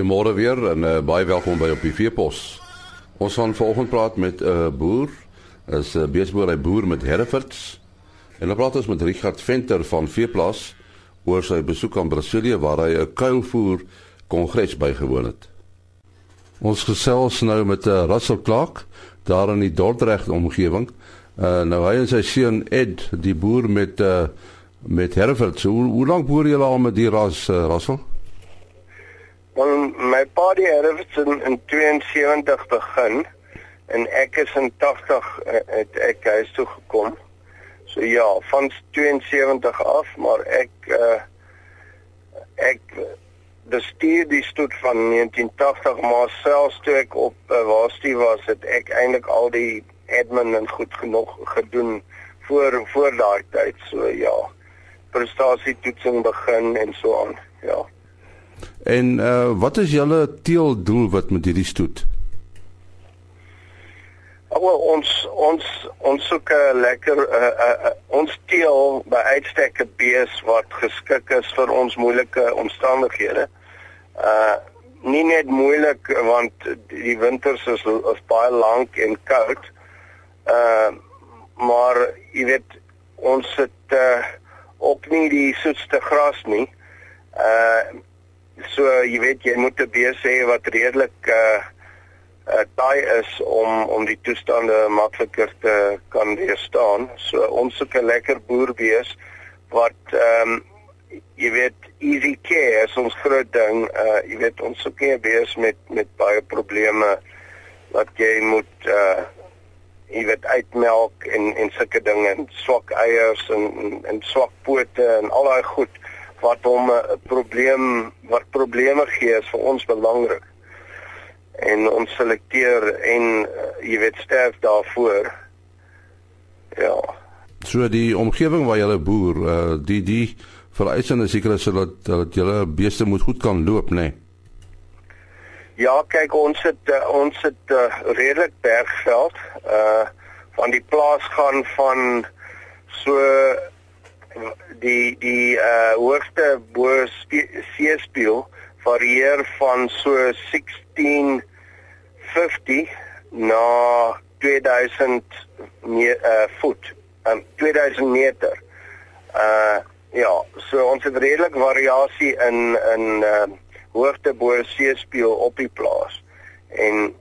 Goeiemôre weer en uh, baie welkom by op die Veepos. Ons gaan vanoggend praat met 'n uh, boer, is 'n uh, beesboer, hy boer met Herefords. En dan praat ons met Richard Venter van Veeplaas oor sy besoek aan Brasilië waar hy 'n kuilvoer kongres bygewoon het. Ons gesels nou met 'n uh, Russell Clark daar in die Dordrecht omgewing. Uh, nou hy en sy seun Ed, die boer met uh, met Herefords. Hoe, hoe lank boer julle al met die ras uh, Russell? Want my pa die erfs in, in 72 begin en ek is in 80 uh, het ek huis toe gekom. So ja, van 72 af, maar ek uh, ek bestuur die stoet van 1980 maar selfs toe ek op uh, waarsty was, het ek eintlik al die admin en goed genoeg gedoen voor voor daai tyd. So ja, prestasietoetsing begin en so aan. Ja. En uh wat is julle teeldoel wat met hierdie stoet? Wel ons ons ons soek 'n lekker uh, uh, uh, ons teel by uitstek 'n bees wat geskik is vir ons moeilike omstandighede. Uh nie net moeilik want die winters is, is baie lank en koud. Uh maar jy weet ons het uh, ook nie die soetste gras nie. Uh So jy weet jy moet 'n bees hê wat redelik uh uh taai is om om die toestande makliker te kan weerstaan. So ons soek 'n lekker boerbees wat ehm um, jy weet easy care is ons groot ding. Uh jy weet ons soek nie 'n bees met met baie probleme wat jy moet uh jy weet uitmelk en en sulke dinge en swak eiers en en, en swak pote en al daai goed wat hom 'n probleem wat probleme gee is vir ons belangrik. En ons selekteer en uh, jy weet sterf daarvoor. Ja. So die omgewing waar jy boer, uh, die die vereisende seker is dat dat julle beeste moet goed kan loop, nê. Nee. Ja, kyk ons het uh, ons het uh, redelik bergveld. Uh van die plaas gaan van so die die uh hoogste bo seespieël varieer van so 1650 na 2000 me, uh voet, um 2000 meter. Uh ja, so ons het redelik variasie in in uh hoogte bo seespieël op die plaas. En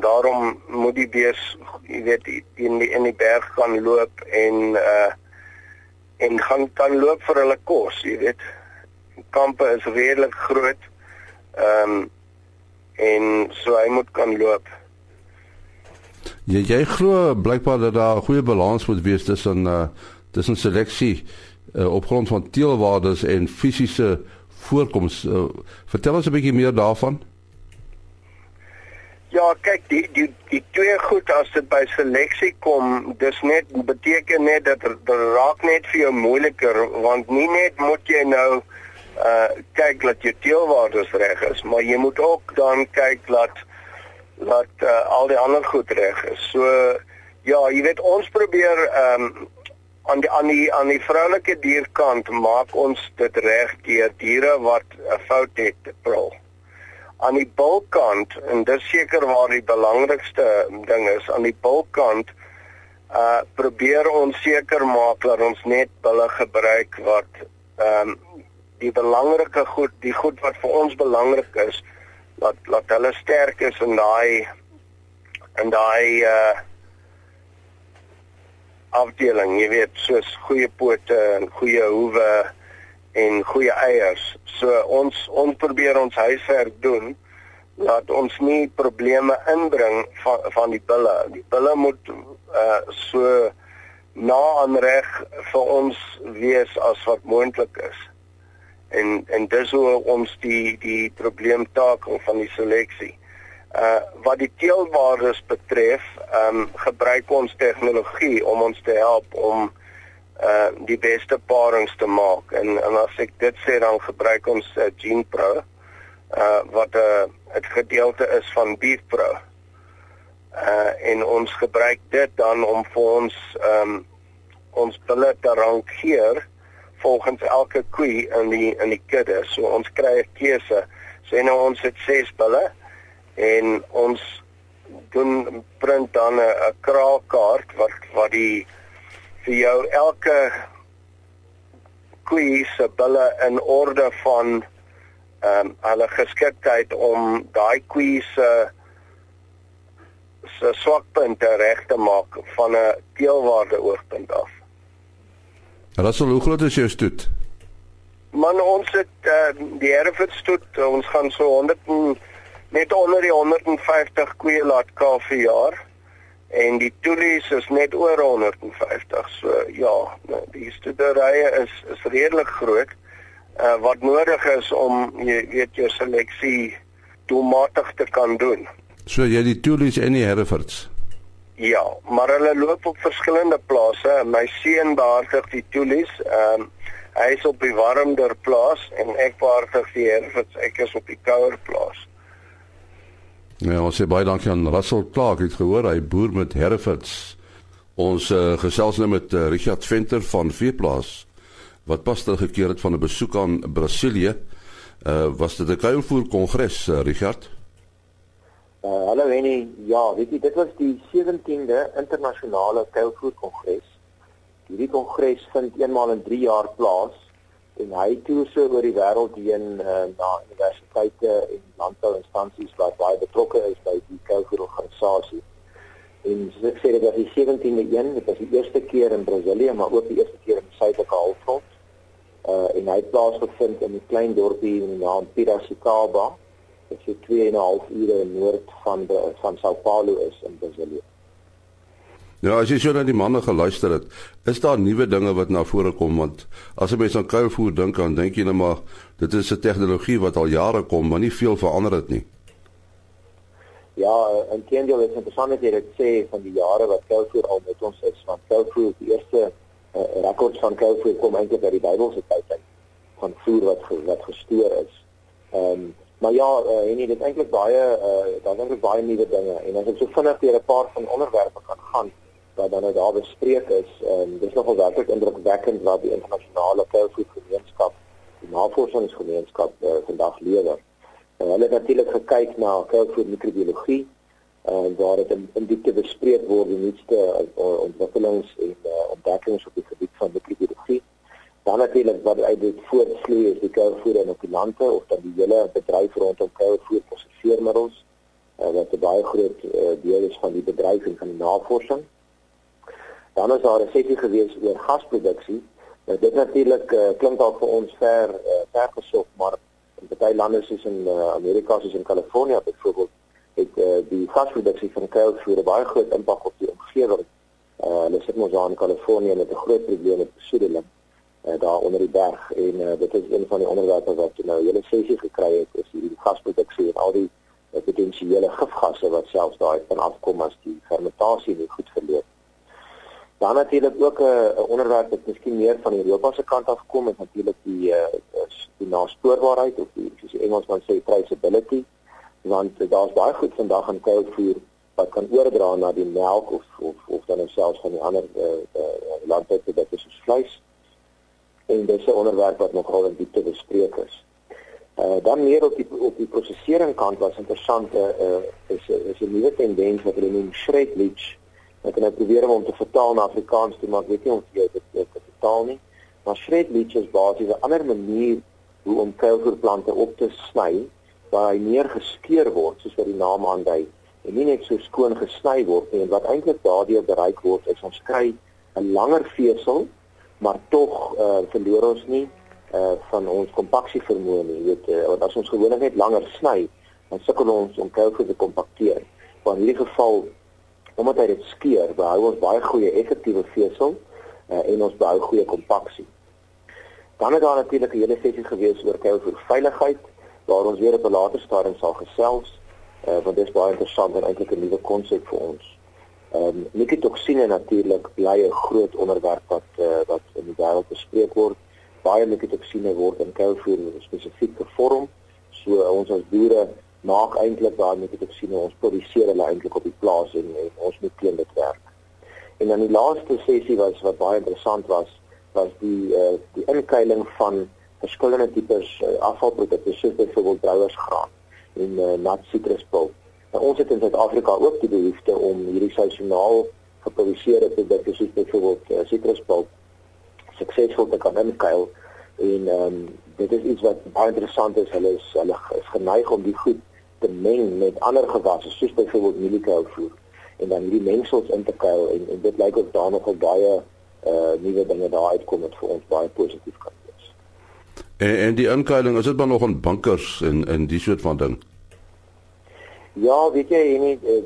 daarom moet die bees, jy weet, in die in die berg gaan loop en uh en gaan kan loop vir hulle kos, jy weet. Kampe is redelik groot. Ehm um, en so hy moet kan loop. Jy jy glo blykbaar dat daar 'n goeie balans moet wees tussen uh tussen seleksie uh, op grond van teelwaardes en fisiese voorkoms. Uh, vertel ons 'n bietjie meer daarvan. Ja, kyk, die die die twee goed as dit by seleksie kom, dis net beteken net dat dit raak net vir jou moeiliker want nie net moet jy nou uh kyk dat jou teelwaardes reg is, maar jy moet ook dan kyk dat dat uh, al die ander goed reg is. So ja, jy weet ons probeer ehm um, aan die aan die aan die vroulike dierkant maak ons dit reg deur diere wat 'n fout het prul aan die bulkant en dis seker waar die belangrikste ding is aan die bulkant uh probeer ons seker maak dat ons net bulle gebruik wat ehm um, die belangrike goed die goed wat vir ons belangrik is dat dat hulle sterk is in daai in daai uh afdeling jy weet soos goeie pote en goeie hoewe en goeie eiers. So ons ons probeer ons huiswerk doen dat ons nie probleme inbring van van die bulle. Die bulle moet uh so na aan reg vir ons wees as wat moontlik is. En en dis hoe ons die die probleem takel van die seleksie. Uh wat die teelwaardes betref, ehm um, gebruik ons tegnologie om ons te help om uh die beste parings te maak en en as ek dit sê dan gebruik ons uh, GenePro uh wat 'n uh, gedeelte is van BeefPro. Uh en ons gebruik dit dan om vir ons um ons bulle te rankeer volgens elke koe in die in die kudde. So ons kry 'n keuse. Sê nou ons het 6 bulle en ons doen print dan 'n kraakkaart wat wat die vir jou elke koe se bulle in orde van ehm um, hulle geskiktheid om daai koe se se swakpunte reg te maak van 'n teelwaarde oogpunt af. Russell, hoe groot is jou stoet? Man ons het uh, die Hereford stoet, ons gaan so 100 en, net onder die 150 koeie laat kalf per jaar en die toelies is net oor 150. So ja, nou, die stoederye is is redelik groot. Uh, wat nodig is om jy weet jou seleksie doelmatig te kan doen. So jy die toelies en die Herefords. Ja, maar hulle loop op verskillende plase. My seun behartig die toelies. Ehm um, hy is op die warmder plaas en ek behartig die Herefords. Ek is op die kouer plaas. Ja, ons sê baie dankie aan Russell Clark. Het gehoor hy boer met Herefords. Ons uh, gesels nou met uh, Richard Venter van Veeplaas wat pas teruggekeer het van 'n besoek aan Brasilië. Uh was dit 'n kuilvoer kongres, uh, Richard? Uh hallo Wenny, ja, weet jy, dit was die 17de internasionale kuilvoer kongres. Hierdie kongres vind eenmaal in 3 jaar plaas en hy toer so oor die wêreld heen uh, na universiteite en landbouinstansies wat baie betrokke is by die kuilvoer organisasie. En ek sê, dit was die 17de een, dit was die eerste keer in Brasilië, maar ook die eerste keer in die suidelike halfrond uh en hy het plaasgevind in 'n klein dorpie in die naam Piracicaba wat so 2 en 'n half ure noord van die van São Paulo is in Brasilië. Ja, as jy so na die manne geluister het, is daar nuwe dinge wat na vore kom want as jy mens aan kuilvoer dink dan dink jy net maar dit is 'n tegnologie wat al jare kom, maar nie veel verander het nie. Ja, en Kendall is interessant dat jy dit sê van die jare wat kuilvoer al met ons is, want kuilvoer die eerste uh, rekords van Koufie kom eintlik uit die Bybelse tyd uit van voer wat wat gestoor is. Ehm um, maar ja, uh, en dit eintlik baie uh, daar's eintlik baie nuwe dinge en as ek so vinnig deur 'n paar van onderwerpe kan gaan wat dan nou daar bespreek is, um, dis nogal werklik indrukwekkend wat die internasionale Koufie gemeenskap, die navorsingsgemeenskap uh, vandag lewer. Uh, hulle het natuurlik gekyk na Koufie mikrobiologie en uh, waar dit in, in diepte bespreek word die nuutste uh, ontwikkelings en uh, ontdekkings op die gebied van mikrobiologie. Dan natuurlik wat uit dit voortvloei is die kuilvoer en okulante of dan die hele bedryf rondom kuilvoer prosesseermiddels uh, wat 'n baie groot uh, deel is van die bedryf en van die navorsing. Dan is daar 'n sessie gewees oor gasproduksie. Nou dit natuurlik uh, klink dalk vir ons ver uh, ver gesog, maar in baie lande soos in uh, Amerika soos in Kalifornië byvoorbeeld het uh, die gasproduksie van kuilvoer baie groot impak op die omgewing. Uh, hulle sit mos daar in Kalifornië met 'n groot probleem met besoedeling uh, daar onder die berg en uh, dit is een van die onderwerpe wat nou hele sessie gekry het is hierdie gasproduksie en al die uh, potensiële gifgasse wat selfs daar kan afkom as die fermentasie nie goed verloop. Dan natuurlik ook 'n uh, onderwerp wat miskien meer van Europa se kant af kom is natuurlik die uh, die naspoorbaarheid of die soos die Engelsman sê traceability want daar's baie goed vandag aan kuilvoer wat kan oordra na die melk of of of dan selfs van die ander uh, uh, landbouprodukte soos vleis. En dis 'n onderwerp wat nogal in diepte bespreek is. Uh dan meer op die op die prosesering kant was interessant uh, uh is is 'n nuwe tendens wat hulle noem shred leach. Ek kan nou probeer om te vertaal na Afrikaans toe, maar ek weet nie of jy dit dit vertaal nie. Maar shred leach is basies 'n ander manier hoe om kuilvoerplante op te sny waar hy meer geskeur word soos wat die naam aandui en nie net so skoon gesny word nie. En wat eintlik daardeur bereik word is ons kry 'n langer vesel maar tog uh, verloor ons nie uh, van ons kompaksie vermoë nie weet uh, want as ons gewoonlik net langer sny dan sukkel ons om koue te kompakteer. Maar in hierdie geval omdat hy dit skeur behou ons baie goeie effektiewe vesel uh, en ons behou goeie kompaksie dan het daar natuurlik 'n hele sessie gewees oor koue veiligheid waar ons weer op 'n later stadium sal gesels uh, want dit is baie interessant en eintlik 'n nuwe konsep vir ons. Ehm um, nikitoksine natuurlik bly 'n groot onderwerp wat uh, wat in die wêreld bespreek word. Baie nikitoksine word in kuilvoer spesifiek gevorm. So uh, ons as boere maak eintlik daai nikitoksine ons produseer hulle eintlik op die plaas en, en ons moet teen dit werk. En dan die laaste sessie was wat baie interessant was was die uh, die inkeiling van verskillende tipes uh, afvalprodukte soos byvoorbeeld brouwersgraan en uh, nat sitruspulp. Nou ons het in Suid-Afrika ook die behoefte om hierdie seisoonaal geproduseerde produkte soos byvoorbeeld uh, sitruspulp suksesvol te kan inkuil en um, dit is iets wat baie interessant is. Hulle is hulle is geneig om die goed te meng met ander gewasse soos byvoorbeeld mieliekoue en dan hierdie mengsels in te kuil en, en dit lyk of daar nog baie uh nuwe dinge daar uitkom wat vir ons baie positief kan wees. En en die inkuiling, is dit maar nog in bankers en in die soort van ding? Ja, weet jy, nie, eh,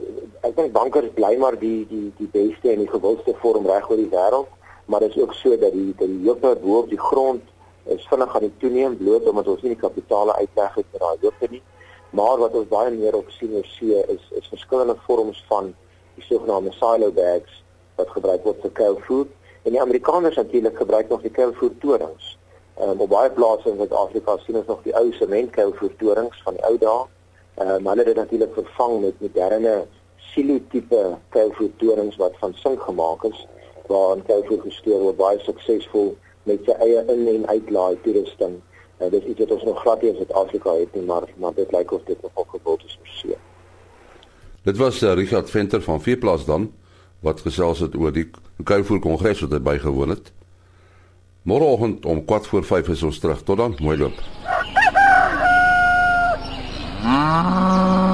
ek dink bankers bly maar die die die beste en die gewildste vorm reg oor die wêreld, maar dit is ook so dat die die hoogte bo op die grond is vinnig aan die toeneem bloot omdat ons nie die kapitale uitleg het vir daai hoogte nie. Maar wat ons baie meer op sien of see is is verskillende vorms van die sogenaamde silo bags wat gebruik word vir cow food En die Amerikaners natuurlik gebruik nog die kuilvoertorings. Ehm um, op baie plase in Suid-Afrika sien ons nog die ou sementkuilvoertorings van die ou dae. Ehm um, hulle het dit natuurlik vervang met moderne silo-tipe kuilvoertorings wat van sink gemaak is waar 'n kuilvoer gestuur word baie suksesvol met sy eie in- en uitlaai toerusting. Uh, dit is iets wat ons nog glad nie in Suid-Afrika het nie, maar maar dit lyk of dit nog gewild is vir see. Dit was uh, Richard Venter van Veeplaas dan wat gesels het oor die Kuivoer Kongres wat hy bygewoon het. Môreoggend om 4 voor 5 is ons terug. Tot dan, mooi loop. Ooh.